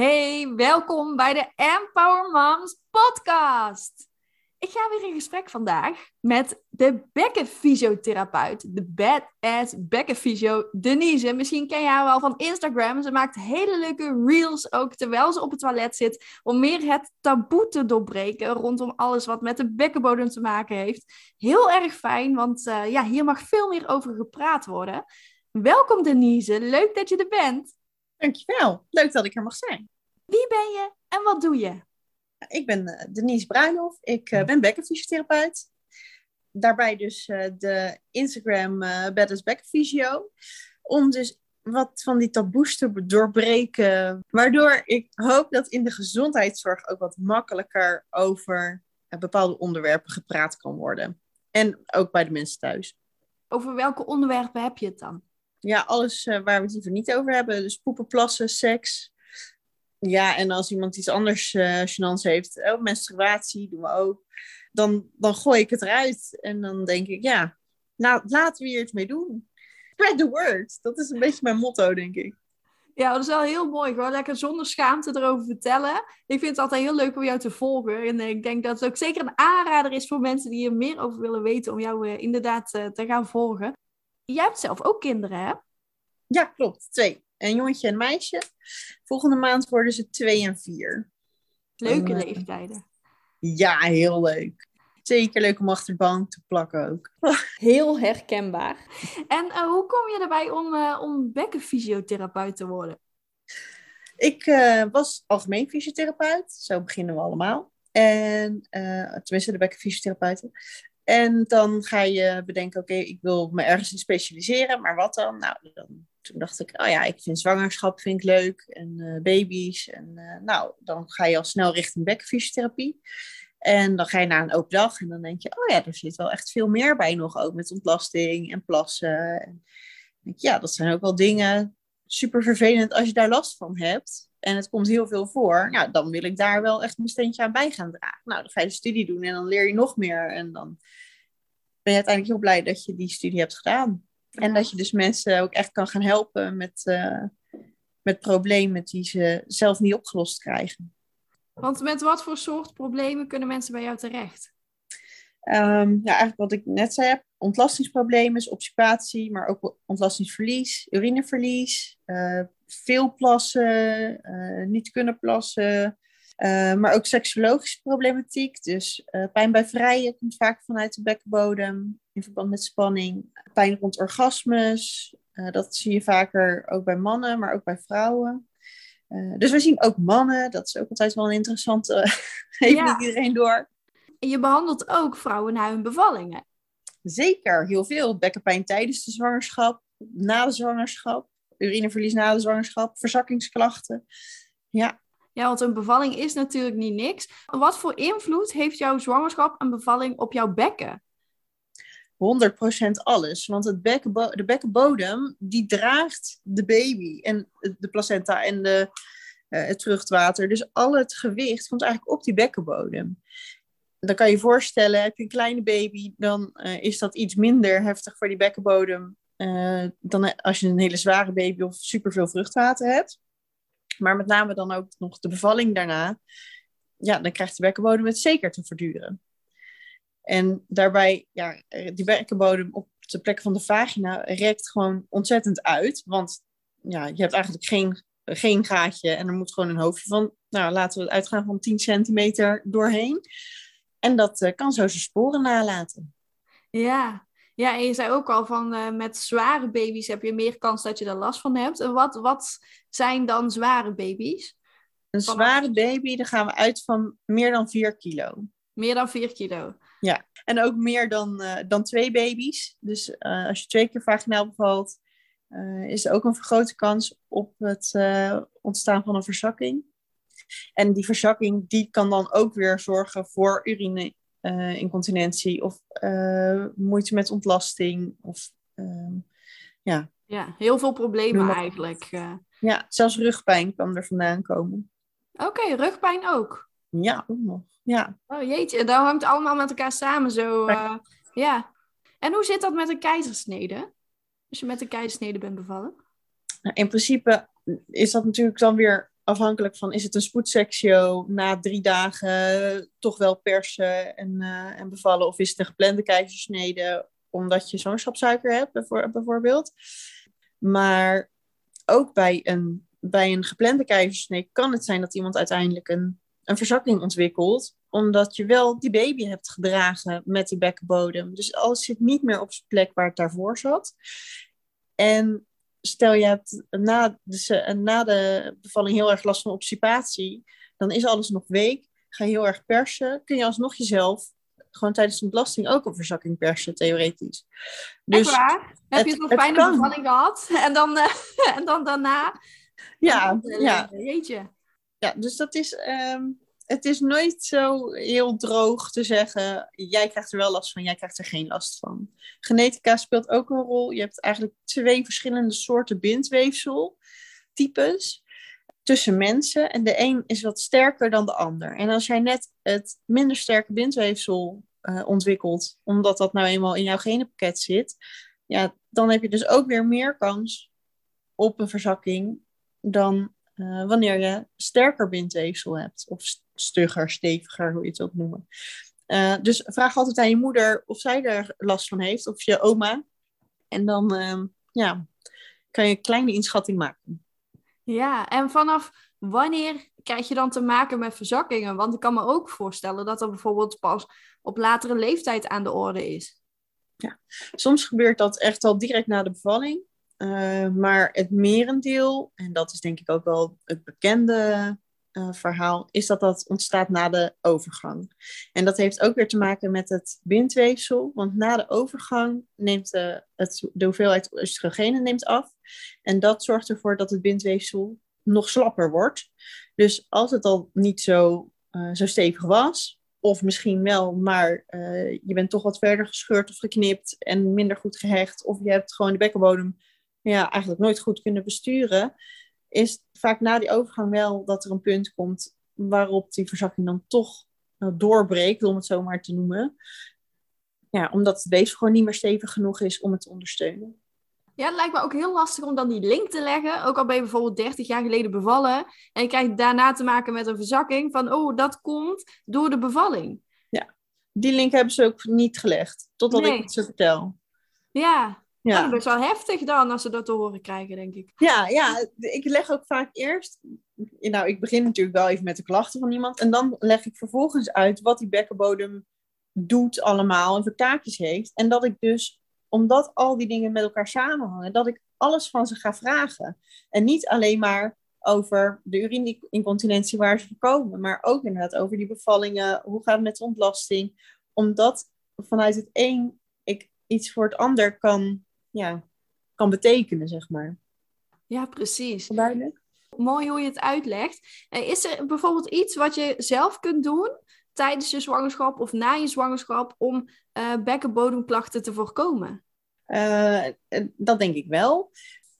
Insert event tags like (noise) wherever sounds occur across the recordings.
Hey, welkom bij de Empower Moms podcast. Ik ga weer in gesprek vandaag met de bekkenfysiotherapeut, de badass bekkenfysio Denise. Misschien ken je haar wel van Instagram. Ze maakt hele leuke reels ook terwijl ze op het toilet zit, om meer het taboe te doorbreken rondom alles wat met de bekkenbodem te maken heeft. Heel erg fijn, want uh, ja, hier mag veel meer over gepraat worden. Welkom Denise, leuk dat je er bent. Dankjewel, leuk dat ik er mag zijn. Wie ben je en wat doe je? Ik ben uh, Denise Bruinhoff, ik uh, ben bekkenfysiotherapeut. Daarbij dus uh, de Instagram uh, Badass Bekkenfysio. Om dus wat van die taboes te doorbreken. Waardoor ik hoop dat in de gezondheidszorg ook wat makkelijker over bepaalde onderwerpen gepraat kan worden. En ook bij de mensen thuis. Over welke onderwerpen heb je het dan? Ja, alles waar we het liever niet over hebben. Dus poepen, plassen, seks, ja, en als iemand iets anders uh, heeft, oh, menstruatie doen we ook, dan, dan gooi ik het eruit. En dan denk ik, ja, nou, laten we hier iets mee doen. Spread the word. Dat is een beetje mijn motto, denk ik. Ja, dat is wel heel mooi. Gewoon lekker zonder schaamte erover vertellen. Ik vind het altijd heel leuk om jou te volgen. En ik denk dat het ook zeker een aanrader is voor mensen die er meer over willen weten, om jou inderdaad te gaan volgen. Jij hebt zelf ook kinderen, hè? Ja, klopt. Twee een jongetje en een meisje. Volgende maand worden ze twee en vier. Leuke en, leeftijden. Ja, heel leuk. Zeker leuk om achter de bank te plakken ook. (laughs) Heel herkenbaar. En uh, hoe kom je erbij om, uh, om bekkenfysiotherapeut te worden? Ik uh, was algemeen fysiotherapeut. Zo beginnen we allemaal. En tenminste de bekkenfysiotherapeuten. En dan ga je bedenken, oké, ik wil me ergens in specialiseren, maar wat dan? Nou, dan toen dacht ik, oh ja, ik vind zwangerschap vind ik leuk en uh, baby's. En uh, nou, dan ga je al snel richting bekkenfysiotherapie. En dan ga je naar een open dag en dan denk je, oh ja, er zit wel echt veel meer bij nog, ook met ontlasting en plassen. En denk ja, dat zijn ook wel dingen super vervelend als je daar last van hebt. En het komt heel veel voor. Nou, dan wil ik daar wel echt mijn steentje aan bij gaan dragen. Nou, dan ga je de studie doen en dan leer je nog meer. En dan ben je uiteindelijk heel blij dat je die studie hebt gedaan. En dat je dus mensen ook echt kan gaan helpen met, uh, met problemen die ze zelf niet opgelost krijgen. Want met wat voor soort problemen kunnen mensen bij jou terecht? Um, ja, eigenlijk wat ik net zei, ontlastingsproblemen, dus obstipatie, maar ook ontlastingsverlies, urineverlies, uh, veel plassen, uh, niet kunnen plassen, uh, maar ook seksologische problematiek. Dus pijn bij vrijen komt vaak vanuit de bekkenbodem in verband met spanning. Pijn rond orgasmes, dat zie je vaker ook bij mannen, maar ook bij vrouwen. Dus we zien ook mannen, dat is ook altijd wel een interessante, (laughs) heeft ja. niet iedereen door. En je behandelt ook vrouwen na hun bevallingen. Zeker, heel veel. Bekkenpijn tijdens de zwangerschap, na de zwangerschap, urineverlies na de zwangerschap, verzakkingsklachten. Ja. Ja, want een bevalling is natuurlijk niet niks. Wat voor invloed heeft jouw zwangerschap en bevalling op jouw bekken? 100% alles. Want het bekkenbo de bekkenbodem, die draagt de baby en de placenta en de, uh, het vruchtwater. Dus al het gewicht komt eigenlijk op die bekkenbodem. Dan kan je voorstellen, heb je een kleine baby, dan uh, is dat iets minder heftig voor die bekkenbodem uh, dan als je een hele zware baby of superveel vruchtwater hebt. Maar met name dan ook nog de bevalling daarna. Ja, dan krijgt de bekkenbodem het zeker te verduren. En daarbij, ja, die bekkenbodem op de plek van de vagina rekt gewoon ontzettend uit. Want ja, je hebt eigenlijk geen, geen gaatje en er moet gewoon een hoofdje van, nou laten we uitgaan van 10 centimeter doorheen. En dat uh, kan zo zijn sporen nalaten. Ja, ja, en je zei ook al van uh, met zware baby's heb je meer kans dat je er last van hebt. En wat, wat zijn dan zware baby's? Een zware baby, dan gaan we uit van meer dan 4 kilo. Meer dan 4 kilo. Ja, en ook meer dan, uh, dan twee baby's. Dus uh, als je twee keer vaginaal bevalt, is er ook een vergrote kans op het ontstaan van een verzakking. En die verzakking die kan dan ook weer zorgen voor urine-incontinentie of moeite met ontlasting. Of, ehm, ja. ja, heel veel problemen eigenlijk. Ja, zelfs rugpijn kan er vandaan komen. Oké, okay, rugpijn ook. Ja, ook nog. Ja. Oh jeetje, dat hangt allemaal met elkaar samen zo. Uh, ja. En hoe zit dat met een keizersnede? Als je met een keizersnede bent bevallen? Nou, in principe is dat natuurlijk dan weer afhankelijk van is het een spoedsectio na drie dagen toch wel persen en, eh, en bevallen of is het een geplande keizersnede omdat je zwangerschapssuiker hebt bijvoorbeeld. Maar ook bij een, bij een geplande keizersnede kan het zijn dat iemand uiteindelijk een, een verzakking ontwikkelt omdat je wel die baby hebt gedragen met die bekkenbodem. Dus alles zit niet meer op zijn plek waar het daarvoor zat. En stel je hebt na de, na de bevalling heel erg last van obstipatie, dan is alles nog week. Ga je heel erg persen, kun je alsnog jezelf gewoon tijdens de belasting ook een verzakking persen, theoretisch. Dus Echt waar? Heb je zo'n fijne bevalling gehad? (laughs) En dan, uh, (laughs) en dan daarna? Ja, dan, ja. Jeetje. Ja, dus dat is... Um, het is nooit zo heel droog te zeggen, jij krijgt er wel last van, jij krijgt er geen last van. Genetica speelt ook een rol. Je hebt eigenlijk twee verschillende soorten bindweefsel, types, tussen mensen. En de een is wat sterker dan de ander. En als jij net het minder sterke bindweefsel uh, ontwikkelt, omdat dat nou eenmaal in jouw genenpakket zit, ja, dan heb je dus ook weer meer kans op een verzakking dan uh, wanneer je sterker bindweefsel hebt. Of stugger, steviger, hoe je het wilt noemen. Uh, dus vraag altijd aan je moeder of zij er last van heeft, of je oma. En dan uh, ja, kan je een kleine inschatting maken. Ja, en vanaf wanneer krijg je dan te maken met verzakkingen? Want ik kan me ook voorstellen dat dat bijvoorbeeld pas op latere leeftijd aan de orde is. Ja, soms gebeurt dat echt al direct na de bevalling. Uh, maar het merendeel, en dat is denk ik ook wel het bekende uh, verhaal, is dat dat ontstaat na de overgang. En dat heeft ook weer te maken met het bindweefsel, want na de overgang neemt de, hoeveelheid oestrogenen neemt af. En dat zorgt ervoor dat het bindweefsel nog slapper wordt. Dus als het al niet zo, uh, zo stevig was, of misschien wel, maar je bent toch wat verder gescheurd of geknipt en minder goed gehecht, of je hebt gewoon de bekkenbodem ja, eigenlijk nooit goed kunnen besturen, is vaak na die overgang wel dat er een punt komt waarop die verzakking dan toch uh, doorbreekt, om het zo maar te noemen. Ja, omdat het weefsel gewoon niet meer stevig genoeg is om het te ondersteunen. Ja, het lijkt me ook heel lastig om dan die link te leggen. Ook al ben je bijvoorbeeld 30 jaar geleden bevallen. En je krijgt daarna te maken met een verzakking van, oh, dat komt door de bevalling. Ja, die link hebben ze ook niet gelegd, totdat ik het ze vertel. Ja, ja. Dat is wel heftig dan als ze dat te horen krijgen, denk ik. Ja, ja, ik leg ook vaak eerst. Nou, ik begin natuurlijk wel even met de klachten van iemand. En dan leg ik vervolgens uit wat die bekkenbodem doet allemaal en voor taakjes heeft. En dat ik dus, omdat al die dingen met elkaar samenhangen, dat ik alles van ze ga vragen. En niet alleen maar over de urine-incontinentie waar ze voorkomen, maar ook inderdaad over die bevallingen. Hoe gaat het met de ontlasting? Omdat vanuit het een ik iets voor het ander kan ja, kan betekenen, zeg maar. Ja, precies. Duidelijk. Mooi hoe je het uitlegt. Is er bijvoorbeeld iets wat je zelf kunt doen tijdens je zwangerschap of na je zwangerschap om uh, bekkenbodemklachten te voorkomen? Uh, dat denk ik wel.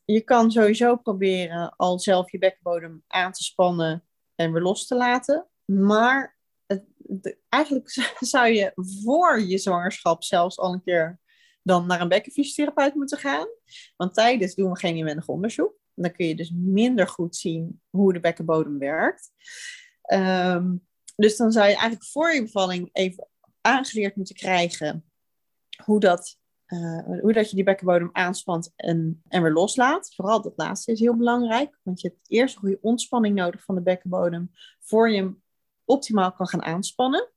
Je kan sowieso proberen al zelf je bekkenbodem aan te spannen en weer los te laten. Maar het, eigenlijk (laughs) zou je voor je zwangerschap zelfs al een keer dan naar een bekkenfysiotherapeut moeten gaan. Want tijdens doen we geen inwendig onderzoek. Dan kun je dus minder goed zien hoe de bekkenbodem werkt. Ehm, dus dan zou je eigenlijk voor je bevalling even aangeleerd moeten krijgen hoe dat, uh, hoe dat je die bekkenbodem aanspant en, en weer loslaat. Vooral dat laatste is heel belangrijk, want je hebt eerst een goede ontspanning nodig van de bekkenbodem voor je hem optimaal kan gaan aanspannen.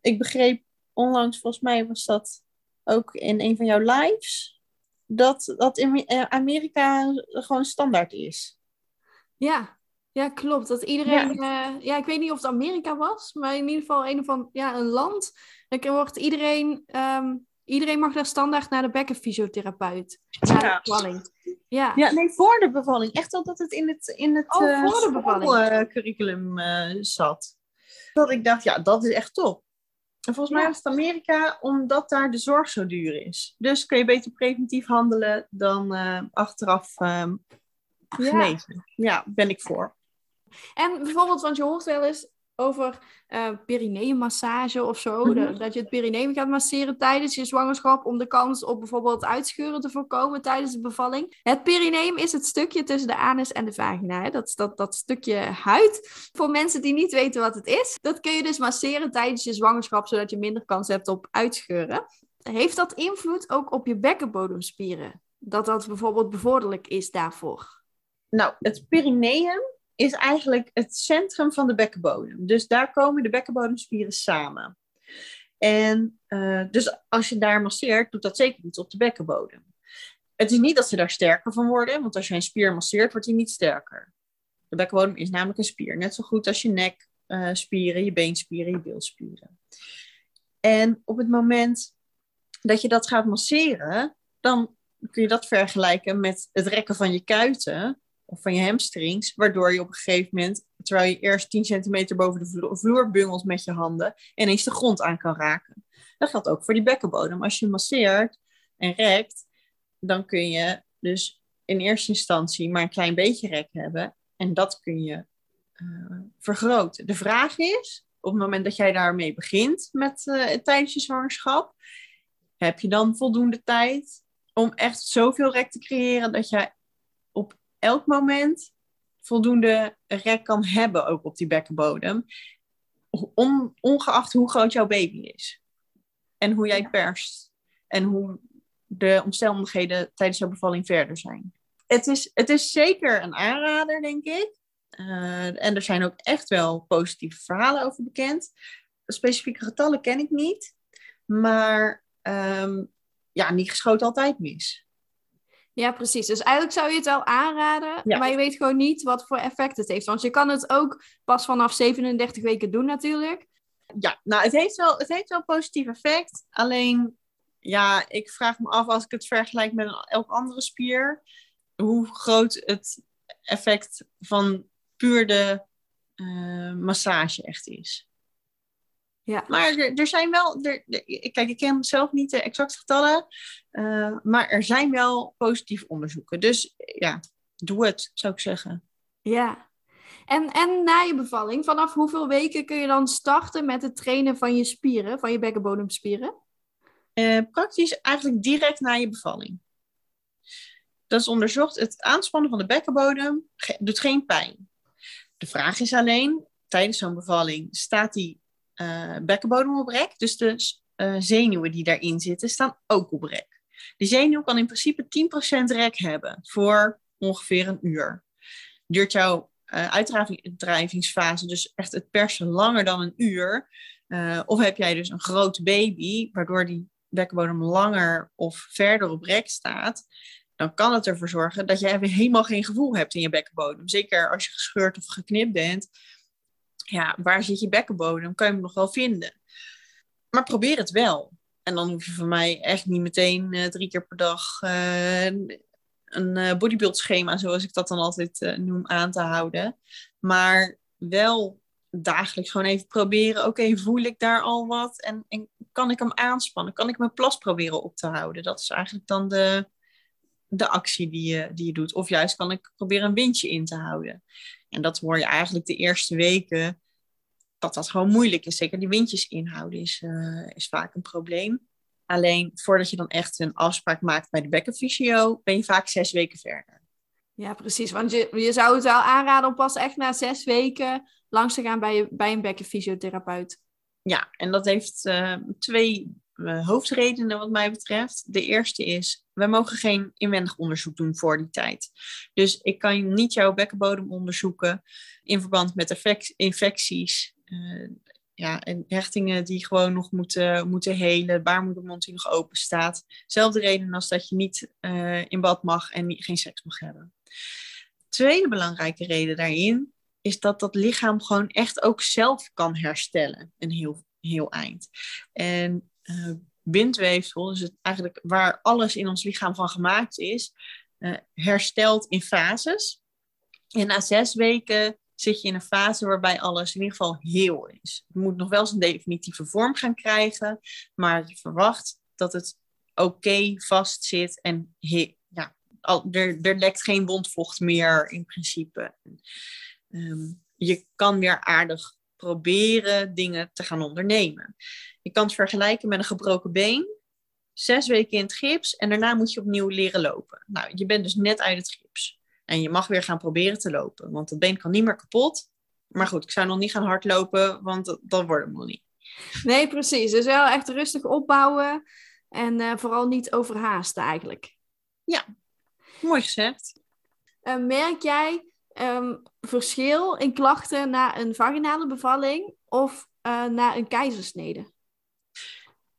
Ik begreep onlangs, volgens mij was dat ook in een van jouw lives, dat dat in eh, Amerika gewoon standaard is. Ja, ja klopt. Dat iedereen, ja. Uh, ja, ik weet niet of het Amerika was, maar in ieder geval een, van, ja, een land. Dan wordt iedereen, um, iedereen mag daar standaard naar de bekkenfysiotherapeut. Ja. de bevalling. Ja. ja, nee, voor de bevalling. Echt al dat het in het, in het oh, uh, voor de bevalling. curriculum zat. Dat ik dacht, ja, dat is echt top. En volgens mij is het Amerika omdat daar de zorg zo duur is. Dus kun je beter preventief handelen dan uh, achteraf uh, genezen. Ja. ja, ben ik voor. En bijvoorbeeld, want je hoort wel eens over uh, perineummassage of zo. Mhm. dat, dat je het perineum gaat masseren tijdens je zwangerschap om de kans op bijvoorbeeld uitscheuren te voorkomen tijdens de bevalling. Het perineum is het stukje tussen de anus en de vagina. Hè? Dat, dat, dat stukje huid. Voor mensen die niet weten wat het is, dat kun je dus masseren tijdens je zwangerschap, zodat je minder kans hebt op uitscheuren. Heeft dat invloed ook op je bekkenbodemspieren? Dat dat bijvoorbeeld bevorderlijk is daarvoor? Nou, het perineum is eigenlijk het centrum van de bekkenbodem. Dus daar komen de bekkenbodemspieren samen. En uh, dus als je daar masseert, doet dat zeker iets op de bekkenbodem. Het is niet dat ze daar sterker van worden, want als je een spier masseert, wordt die niet sterker. De bekkenbodem is namelijk een spier, net zo goed als je nekspieren, je beenspieren, je bilspieren. En op het moment dat je dat gaat masseren, dan kun je dat vergelijken met het rekken van je kuiten of van je hamstrings, waardoor je op een gegeven moment, terwijl je eerst 10 centimeter boven de vloer bungelt met je handen, ineens de grond aan kan raken. Dat geldt ook voor die bekkenbodem. Als je masseert en rekt, dan kun je dus in eerste instantie maar een klein beetje rek hebben en dat kun je uh, vergroten. De vraag is, op het moment dat jij daarmee begint met uh, tijdens je zwangerschap, heb je dan voldoende tijd om echt zoveel rek te creëren dat op elk moment voldoende rek kan hebben, ook op die bekkenbodem. On, ongeacht hoe groot jouw baby is. En hoe jij perst. En hoe de omstandigheden tijdens jouw bevalling verder zijn. Het is, het is zeker een aanrader, denk ik. Uh, en er zijn ook echt wel positieve verhalen over bekend. Specifieke getallen ken ik niet. Maar um, ja, niet geschoten altijd mis. Ja, precies. Dus eigenlijk zou je het wel aanraden, Ja. maar je weet gewoon niet wat voor effect het heeft. Want je kan het ook pas vanaf 37 weken doen natuurlijk. Ja, nou, het heeft wel, het heeft wel een positief effect. Alleen, ja, ik vraag me af als ik het vergelijk met een, elk andere spier, hoe groot het effect van puur de eh, massage echt is. Ja. Maar er, er zijn wel, er, er- kijk, ik ken zelf niet de exacte getallen, eh, maar er zijn wel positieve onderzoeken. Dus ja, doe het, zou ik zeggen. Ja. En, en na je bevalling, vanaf hoeveel weken kun je dan starten met het trainen van je spieren, van je bekkenbodemspieren? Eh, praktisch eigenlijk direct na je bevalling. Dat is onderzocht. Het aanspannen van de bekkenbodem doet geen pijn. De vraag is alleen, tijdens zo'n bevalling staat die eh, bekkenbodem op rek. Dus de eh, zenuwen die daarin zitten, staan ook op rek. Die zenuw kan in principe 10% rek hebben voor ongeveer een uur. Duurt jouw eh, uitdrijvingsfase dus echt het persen langer dan een uur? of heb jij dus een grote baby, waardoor die bekkenbodem langer of verder op rek staat, dan kan het ervoor zorgen dat weer helemaal geen gevoel hebt in je bekkenbodem. Zeker als je gescheurd of geknipt bent. Ja, waar zit je bekkenbodem? Kan je hem nog wel vinden. Maar probeer het wel. En dan hoef je van mij echt niet meteen eh, drie keer per dag eh, een eh, bodybuild schema, zoals ik dat dan altijd noem, aan te houden. Maar wel dagelijks gewoon even proberen. Oké, voel ik daar al wat? En, en kan ik hem aanspannen? Kan ik mijn plas proberen op te houden? Dat is eigenlijk dan de, de actie die je, die je doet. Of juist kan ik proberen een windje in te houden. En dat hoor je eigenlijk de eerste weken, dat dat gewoon moeilijk is. Zeker die windjes inhouden is, eh, is vaak een probleem. Alleen voordat je dan echt een afspraak maakt bij de bekkenfysio, ben je vaak zes weken verder. Ja, precies. Want je, je zou het wel aanraden om pas echt na zes weken langs te gaan bij, je, bij een bekkenfysiotherapeut. Ja, en dat heeft eh, twee hoofdredenen wat mij betreft. De eerste is, we mogen geen inwendig onderzoek doen voor die tijd. Dus ik kan niet jouw bekkenbodem onderzoeken in verband met infecties. eh, ja, en hechtingen die gewoon nog moeten, moeten helen, baarmoedermond die nog open staat. Zelfde reden als dat je niet eh, in bad mag en geen seks mag hebben. Tweede belangrijke reden daarin is dat dat lichaam gewoon echt ook zelf kan herstellen een heel, heel eind. En eh, bindweefsel, dus het, eigenlijk waar alles in ons lichaam van gemaakt is, eh, herstelt in fases. En na zes weken zit je in een fase waarbij alles in ieder geval heel is. Het moet nog wel zijn definitieve vorm gaan krijgen, maar je verwacht dat het oké vast zit en ja, al, er, er lekt geen wondvocht meer in principe. Ehm, je kan weer aardig proberen dingen te gaan ondernemen. Je kan het vergelijken met een gebroken been. Zes weken in het gips en daarna moet je opnieuw leren lopen. Nou, je bent dus net uit het gips. En je mag weer gaan proberen te lopen, want het been kan niet meer kapot. Maar goed, ik zou nog niet gaan hardlopen, want dat, dat wordt hem nog niet. Nee, precies. Dus wel echt rustig opbouwen en uh, vooral niet overhaasten eigenlijk. Ja, mooi gezegd. Uh, merk jij um, verschil in klachten na een vaginale bevalling of uh, na een keizersnede?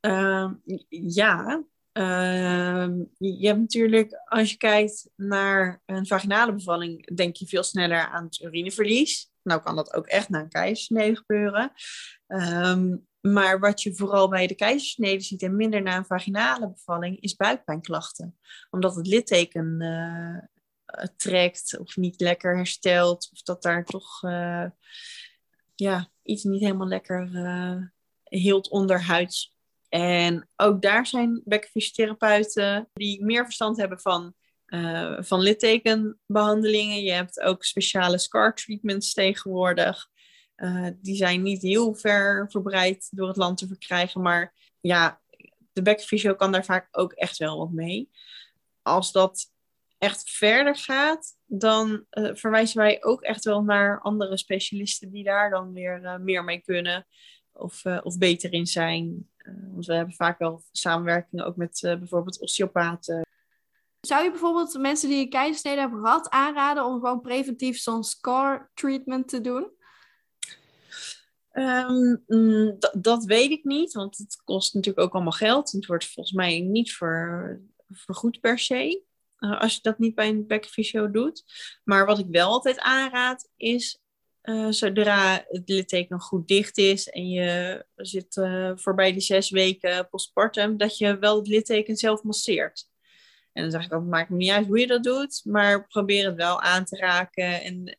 Uh, ja, uh, je hebt natuurlijk, als je kijkt naar een vaginale bevalling, denk je veel sneller aan het urineverlies. Nou kan dat ook echt na een keizersnede gebeuren. Maar wat je vooral bij de keizersnede ziet en minder na een vaginale bevalling, is buikpijnklachten. Omdat het litteken uh, trekt of niet lekker herstelt. Of dat daar toch uh, ja, iets niet helemaal lekker uh, hield onderhuids. En ook daar zijn bekkenfysiotherapeuten die meer verstand hebben van, van littekenbehandelingen. Je hebt ook speciale scar treatments tegenwoordig. Die zijn niet heel ver verbreid door het land te verkrijgen. Maar ja, de bekkenfysio kan daar vaak ook echt wel wat mee. Als dat echt verder gaat, dan uh, verwijzen wij ook echt wel naar andere specialisten die daar dan weer uh, meer mee kunnen of, uh, of beter in zijn. want we hebben vaak wel samenwerkingen ook met bijvoorbeeld osteopaten. Zou je bijvoorbeeld mensen die een keizersnede hebben gehad aanraden om gewoon preventief zo'n scar treatment te doen? Um, mm, dat weet ik niet, want het kost natuurlijk ook allemaal geld. Het wordt volgens mij niet ver, vergoed per se. Uh, als je dat niet bij een bekkenfysio doet. Maar wat ik wel altijd aanraad is, uh, zodra het litteken goed dicht is en je zit uh, voorbij die zes weken postpartum, dat je wel het litteken zelf masseert. En dan zeg ik het maakt me niet uit hoe je dat doet, maar probeer het wel aan te raken en,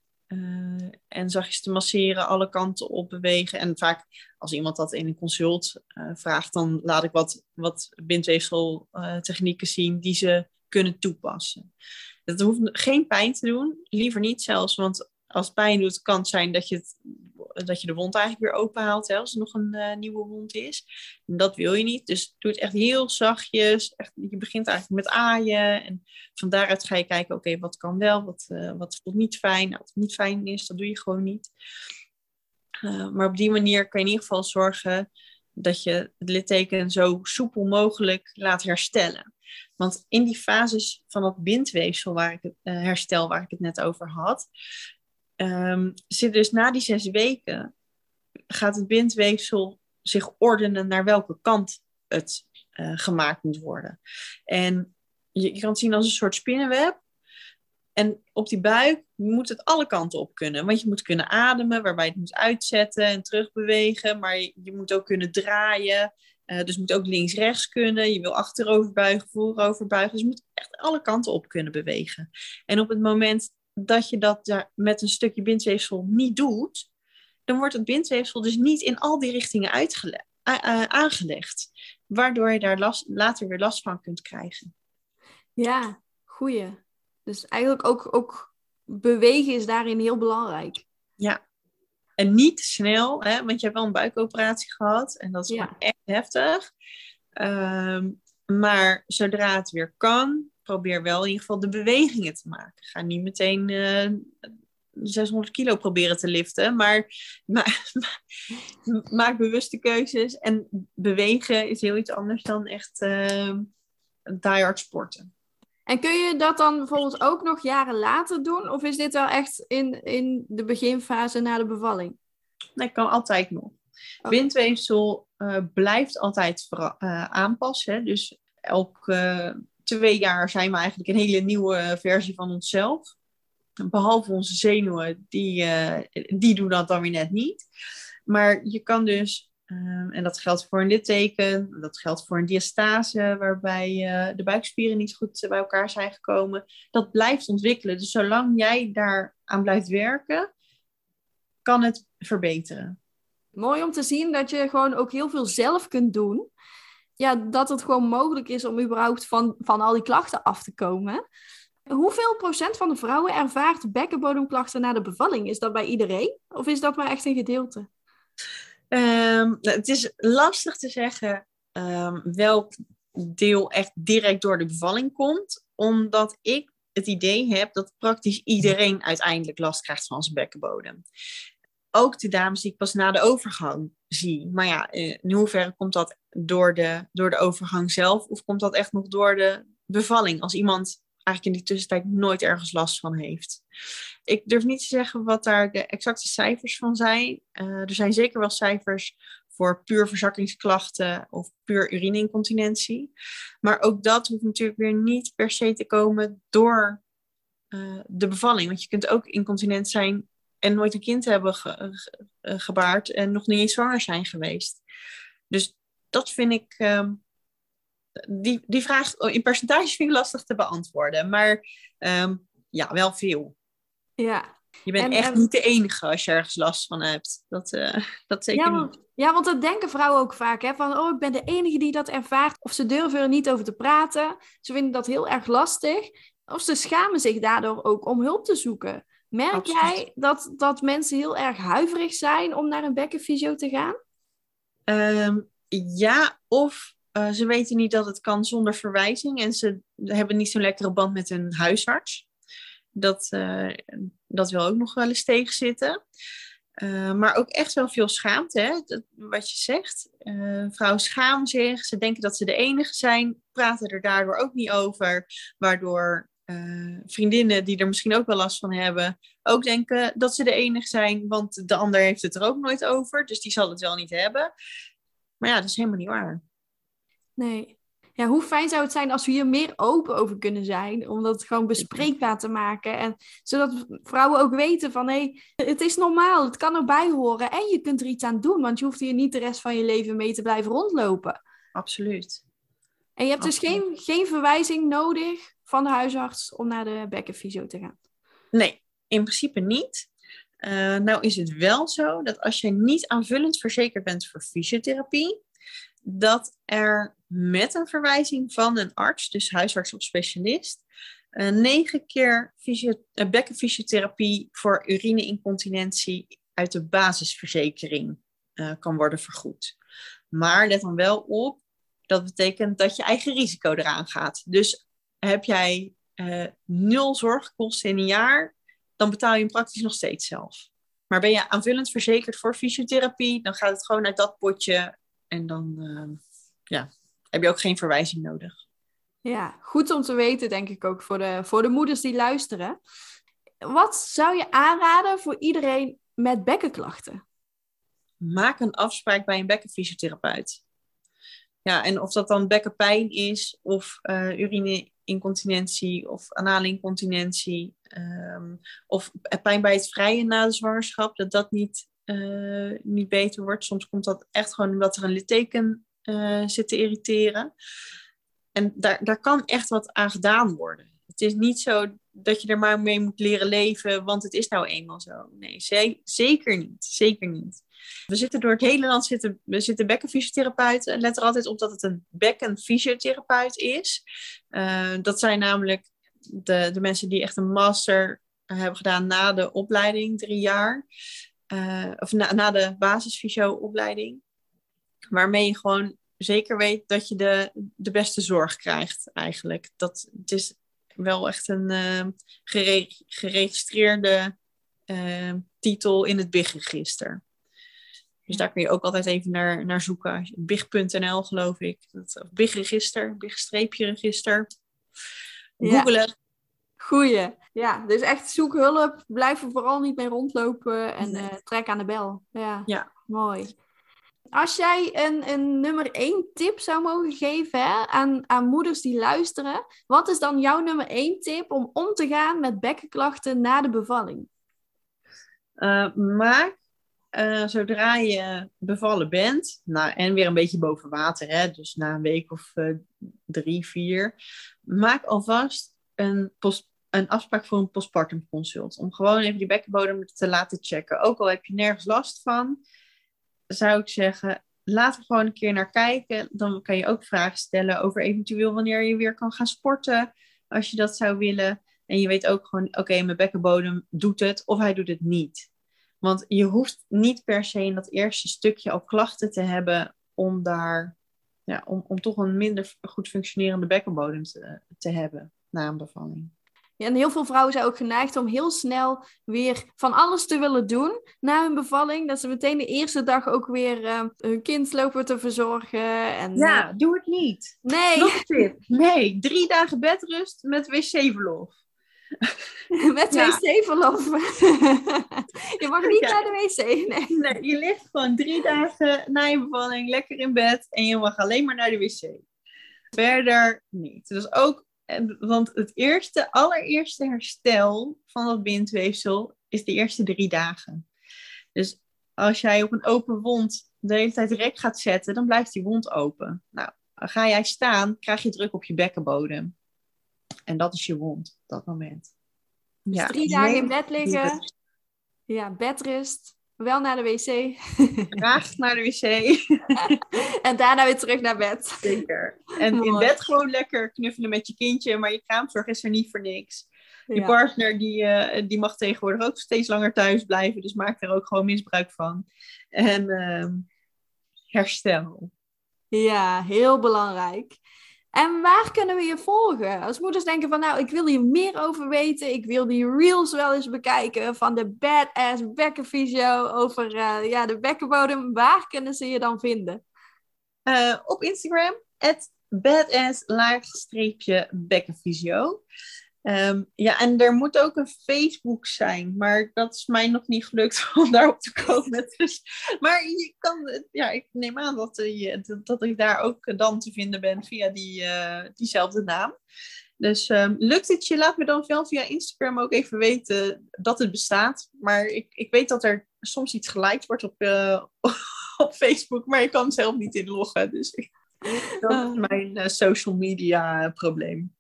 en zachtjes te masseren, alle kanten op bewegen. En vaak als iemand dat in een consult vraagt, dan laat ik wat, wat bindweefseltechnieken zien die ze kunnen toepassen. Dat hoeft geen pijn te doen, liever niet zelfs, want als pijn doet, kan het zijn dat je, dat je de wond eigenlijk weer openhaalt, hè, als er nog een uh, nieuwe wond is. En dat wil je niet, dus doe het echt heel zachtjes. Echt, je begint eigenlijk met aaien en van daaruit ga je kijken, oké, wat kan wel, wat, uh, wat voelt niet fijn. Nou, wat niet fijn is, dat doe je gewoon niet. Uh, maar op die manier kan je in ieder geval zorgen dat je het litteken zo soepel mogelijk laat herstellen. Want in die fases van dat bindweefsel waar ik het, uh, herstel, waar ik het net over had, um, zit dus na die zes weken, gaat het bindweefsel zich ordenen naar welke kant het uh, gemaakt moet worden. En je, kan het zien als een soort spinnenweb. En op die buik moet het alle kanten op kunnen. Want je moet kunnen ademen, waarbij je het moet uitzetten en terugbewegen. Maar je moet ook kunnen draaien. Uh, dus moet ook links-rechts kunnen. Je wil achterover buigen, voorover buigen. Dus je moet echt alle kanten op kunnen bewegen. En op het moment dat je dat met een stukje bindweefsel niet doet, dan wordt het bindweefsel dus niet in al die richtingen aangelegd. Waardoor je daar last, later weer last van kunt krijgen. Ja, goeie. Dus eigenlijk ook, ook bewegen is daarin heel belangrijk. Ja, en niet te snel, hè, want je hebt wel een buikoperatie gehad en dat is ja. echt heftig. Um, maar zodra het weer kan, probeer wel in ieder geval de bewegingen te maken. Ga niet meteen uh, eh, 600 kilo proberen te liften, maar, (laughs) maar maak bewuste keuzes. En bewegen is heel iets anders dan echt uh, diehard sporten. En kun je dat dan bijvoorbeeld ook nog jaren later doen? Of is dit wel echt in, in de beginfase na de bevalling? Nee, kan altijd nog. Okay. Windweefsel uh, blijft altijd uh, aanpassen. Dus elke uh, twee jaar zijn we eigenlijk een hele nieuwe versie van onszelf. Behalve onze zenuwen, die, die doen dat dan weer net niet. Maar je kan dus Um, en dat geldt voor een litteken, dat geldt voor een diastase, waarbij uh, de buikspieren niet goed bij elkaar zijn gekomen. Dat blijft ontwikkelen. Dus zolang jij daaraan blijft werken, kan het verbeteren. Mooi om te zien dat je gewoon ook heel veel zelf kunt doen. Ja, dat het gewoon mogelijk is om überhaupt van, van al die klachten af te komen. Hoeveel procent van de vrouwen ervaart bekkenbodemklachten na de bevalling? Is dat bij iedereen? Of is dat maar echt een gedeelte? Ehm, nou, het is lastig te zeggen ehm, welk deel echt direct door de bevalling komt, omdat ik het idee heb dat praktisch iedereen uiteindelijk last krijgt van zijn bekkenbodem. Ook de dames die ik pas na de overgang zie. Maar ja, eh, in hoeverre komt dat door de, door de overgang zelf of komt dat echt nog door de bevalling? Als iemand eigenlijk in die tussentijd nooit ergens last van heeft. Ik durf niet te zeggen wat daar de exacte cijfers van zijn. Uh, er zijn zeker wel cijfers voor puur verzakkingsklachten of puur urineincontinentie. Maar ook dat hoeft natuurlijk weer niet per se te komen door uh, de bevalling. Want je kunt ook incontinent zijn en nooit een kind hebben ge ge gebaard en nog niet eens zwanger zijn geweest. Dus dat vind ik. Uh, die, die vraag in percentage vind ik lastig te beantwoorden. Maar um, ja, wel veel. Ja. Je bent en, echt en... niet de enige als je ergens last van hebt. Dat, uh, (laughs) dat zeker ja, want, niet. Ja, want dat denken vrouwen ook vaak. Hè? Van, oh, ik ben de enige die dat ervaart. Of ze durven er niet over te praten. Ze vinden dat heel erg lastig. Of ze schamen zich daardoor ook om hulp te zoeken. Merk Absoluut. jij dat, dat mensen heel erg huiverig zijn om naar een bekkenfysio te gaan? Um, ja, of uh, ze weten niet dat het kan zonder verwijzing. En ze hebben niet zo'n lekkere band met hun huisarts. Dat, uh, dat wil ook nog wel eens tegenzitten. Uh, maar ook echt wel veel schaamte, hè? Dat, wat je zegt. Vrouwen schamen zich, ze denken dat ze de enige zijn, praten er daardoor ook niet over, waardoor vriendinnen die er misschien ook wel last van hebben, ook denken dat ze de enige zijn, want de ander heeft het er ook nooit over, dus die zal het wel niet hebben. Maar ja, dat is helemaal niet waar. Nee. Ja, hoe fijn zou het zijn als we hier meer open over kunnen zijn, om dat gewoon bespreekbaar te maken. En zodat vrouwen ook weten van, hé, hey, het is normaal, het kan erbij horen en je kunt er iets aan doen, want je hoeft hier niet de rest van je leven mee te blijven rondlopen. Absoluut. En je hebt dus geen, geen verwijzing nodig van de huisarts om naar de bekkenfysio te gaan? Nee, in principe niet. Uh, nou is het wel zo dat als je niet aanvullend verzekerd bent voor fysiotherapie, dat er met een verwijzing van een arts, dus huisarts of specialist, uh, negen keer fysio- uh, bekkenfysiotherapie voor urineincontinentie uit de basisverzekering kan worden vergoed. Maar let dan wel op, dat betekent dat je eigen risico eraan gaat. Dus heb jij nul zorgkosten in een jaar, dan betaal je hem praktisch nog steeds zelf. Maar ben je aanvullend verzekerd voor fysiotherapie, dan gaat het gewoon uit dat potje en dan uh, ja, heb je ook geen verwijzing nodig. Ja, goed om te weten, denk ik ook voor de, voor de moeders die luisteren. Wat zou je aanraden voor iedereen met bekkenklachten? Maak een afspraak bij een bekkenfysiotherapeut. Ja, en of dat dan bekkenpijn is of uh, urineincontinentie of anale incontinentie um, of pijn bij het vrije na de zwangerschap, dat dat niet, uh, niet beter wordt. Soms komt dat echt gewoon omdat er een litteken uh, zit te irriteren. En daar, daar kan echt wat aan gedaan worden. Het is niet zo dat je er maar mee moet leren leven, want het is nou eenmaal zo. Nee, zeker niet. Zeker niet. We zitten door het hele land zitten, we zitten bekkenfysiotherapeuten. Let er altijd op dat het een bekkenfysiotherapeut is. Uh, dat zijn namelijk de, de mensen die echt een master hebben gedaan na de opleiding, drie jaar. Uh, of na, na de basisfysio-opleiding. Waarmee je gewoon zeker weet dat je de, de beste zorg krijgt eigenlijk. Dat, het is wel echt een uh, gere geregistreerde uh, titel in het BIG-register. Dus daar kun je ook altijd even naar, naar zoeken. Big.nl geloof ik. Of Big-register, Big-register. Googelen. Ja. Goeie. Ja, dus echt zoek hulp. Blijf er vooral niet mee rondlopen. En nee. uh, trek aan de bel. Ja, ja. mooi. Als jij een, een nummer één tip zou mogen geven hè, aan, aan moeders die luisteren. Wat is dan jouw nummer één tip om om te gaan met bekkenklachten na de bevalling? Uh, maak uh, zodra je bevallen bent, nou, en weer een beetje boven water, hè, dus na een week of uh, drie, vier, maak alvast een, post, een afspraak voor een postpartum consult. Om gewoon even die bekkenbodem te laten checken. Ook al heb je nergens last van, zou ik zeggen, laat er gewoon een keer naar kijken. Dan kan je ook vragen stellen over eventueel wanneer je weer kan gaan sporten, als je dat zou willen. En je weet ook gewoon, oké, mijn bekkenbodem doet het of hij doet het niet. Want je hoeft niet per se in dat eerste stukje al klachten te hebben om daar, ja, om, om toch een minder goed functionerende bekkenbodem te, te hebben na een bevalling. En heel veel vrouwen zijn ook geneigd om heel snel weer van alles te willen doen na hun bevalling. Dat ze meteen de eerste dag ook weer uh, hun kind lopen te verzorgen. En, ja, uh... doe het niet. Nee. Nog tip. Nee, drie dagen bedrust met wc-verlof. (laughs) met ja. wc-verlof. (laughs) je mag niet ja. naar de wc. Nee. nee, je ligt gewoon drie dagen na je bevalling lekker in bed en je mag alleen maar naar de wc. Verder niet. Dus ook want het eerste, allereerste herstel van dat bindweefsel is de eerste drie dagen. Dus als jij op een open wond de hele tijd rek gaat zetten, dan blijft die wond open. Nou, ga jij staan, krijg je druk op je bekkenbodem. En dat is je wond op dat moment. Dus ja, drie dagen in bed liggen. Ja, bedrust. Wel naar de wc. (laughs) Graag naar de wc. (laughs) en daarna weer terug naar bed. Zeker. En in bed gewoon lekker knuffelen met je kindje, maar je kraamzorg is er niet voor niks. Je partner die, uh, die mag tegenwoordig ook steeds langer thuis blijven, dus maak er ook gewoon misbruik van. En uh, herstel. Ja, heel belangrijk. En waar kunnen we je volgen? Als moeders denken van, nou, ik wil hier meer over weten. Ik wil die reels wel eens bekijken van de Badass Bekkenfysio over uh, ja, de bekkenbodem. Waar kunnen ze je dan vinden? Uh, op Instagram, badass-bekkenfysio. Um, ja, en er moet ook een Facebook zijn, maar dat is mij nog niet gelukt (laughs) om daarop te komen. Dus, maar je kan, ja, ik neem aan dat, je, dat ik daar ook dan te vinden ben via die, uh, diezelfde naam. Dus um, lukt het je, laat me dan wel via Instagram ook even weten dat het bestaat. Maar ik, ik weet dat er soms iets geliked wordt op, uh, (laughs) op Facebook, maar ik kan zelf niet inloggen. Dus ik, dat is ah. mijn uh, social media probleem.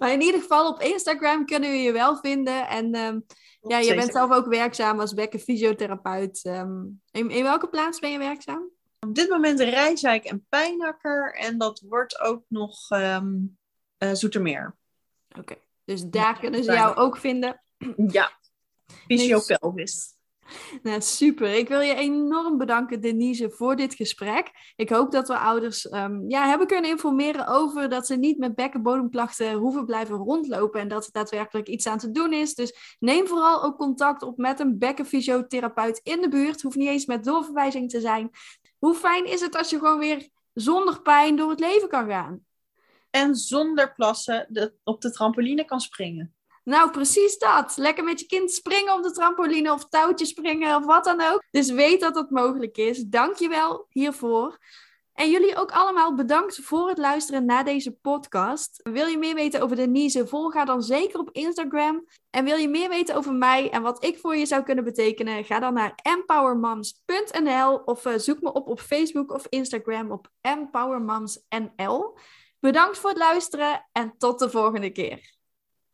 Maar in ieder geval op Instagram kunnen we je wel vinden. En um, ja, je bent zelf ook werkzaam als bekkenfysiotherapeut. Um, in, in welke plaats ben je werkzaam? Op dit moment Rijswijk en Pijnakker. En dat wordt ook nog um, uh, Zoetermeer. Oké, dus daar kunnen ze jou ook vinden. Ja, fysiopelvis. (laughs) Nou, super. Ik wil je enorm bedanken, Denise, voor dit gesprek. Ik hoop dat we ouders um, ja, hebben kunnen informeren over dat ze niet met bekkenbodemklachten hoeven blijven rondlopen en dat er daadwerkelijk iets aan te doen is. Dus neem vooral ook contact op met een bekkenfysiotherapeut in de buurt. Hoeft niet eens met doorverwijzing te zijn. Hoe fijn is het als je gewoon weer zonder pijn door het leven kan gaan? En zonder plassen op de trampoline kan springen. Nou, precies dat. Lekker met je kind springen op de trampoline of touwtjes springen of wat dan ook. Dus weet dat dat mogelijk is. Dank je wel hiervoor. En jullie ook allemaal bedankt voor het luisteren naar deze podcast. Wil je meer weten over Denise? Volg haar dan zeker op Instagram. En wil je meer weten over mij en wat ik voor je zou kunnen betekenen? Ga dan naar empowermoms.nl of eh, zoek me op op Facebook of Instagram op empowermomsnl. Bedankt voor het luisteren en tot de volgende keer.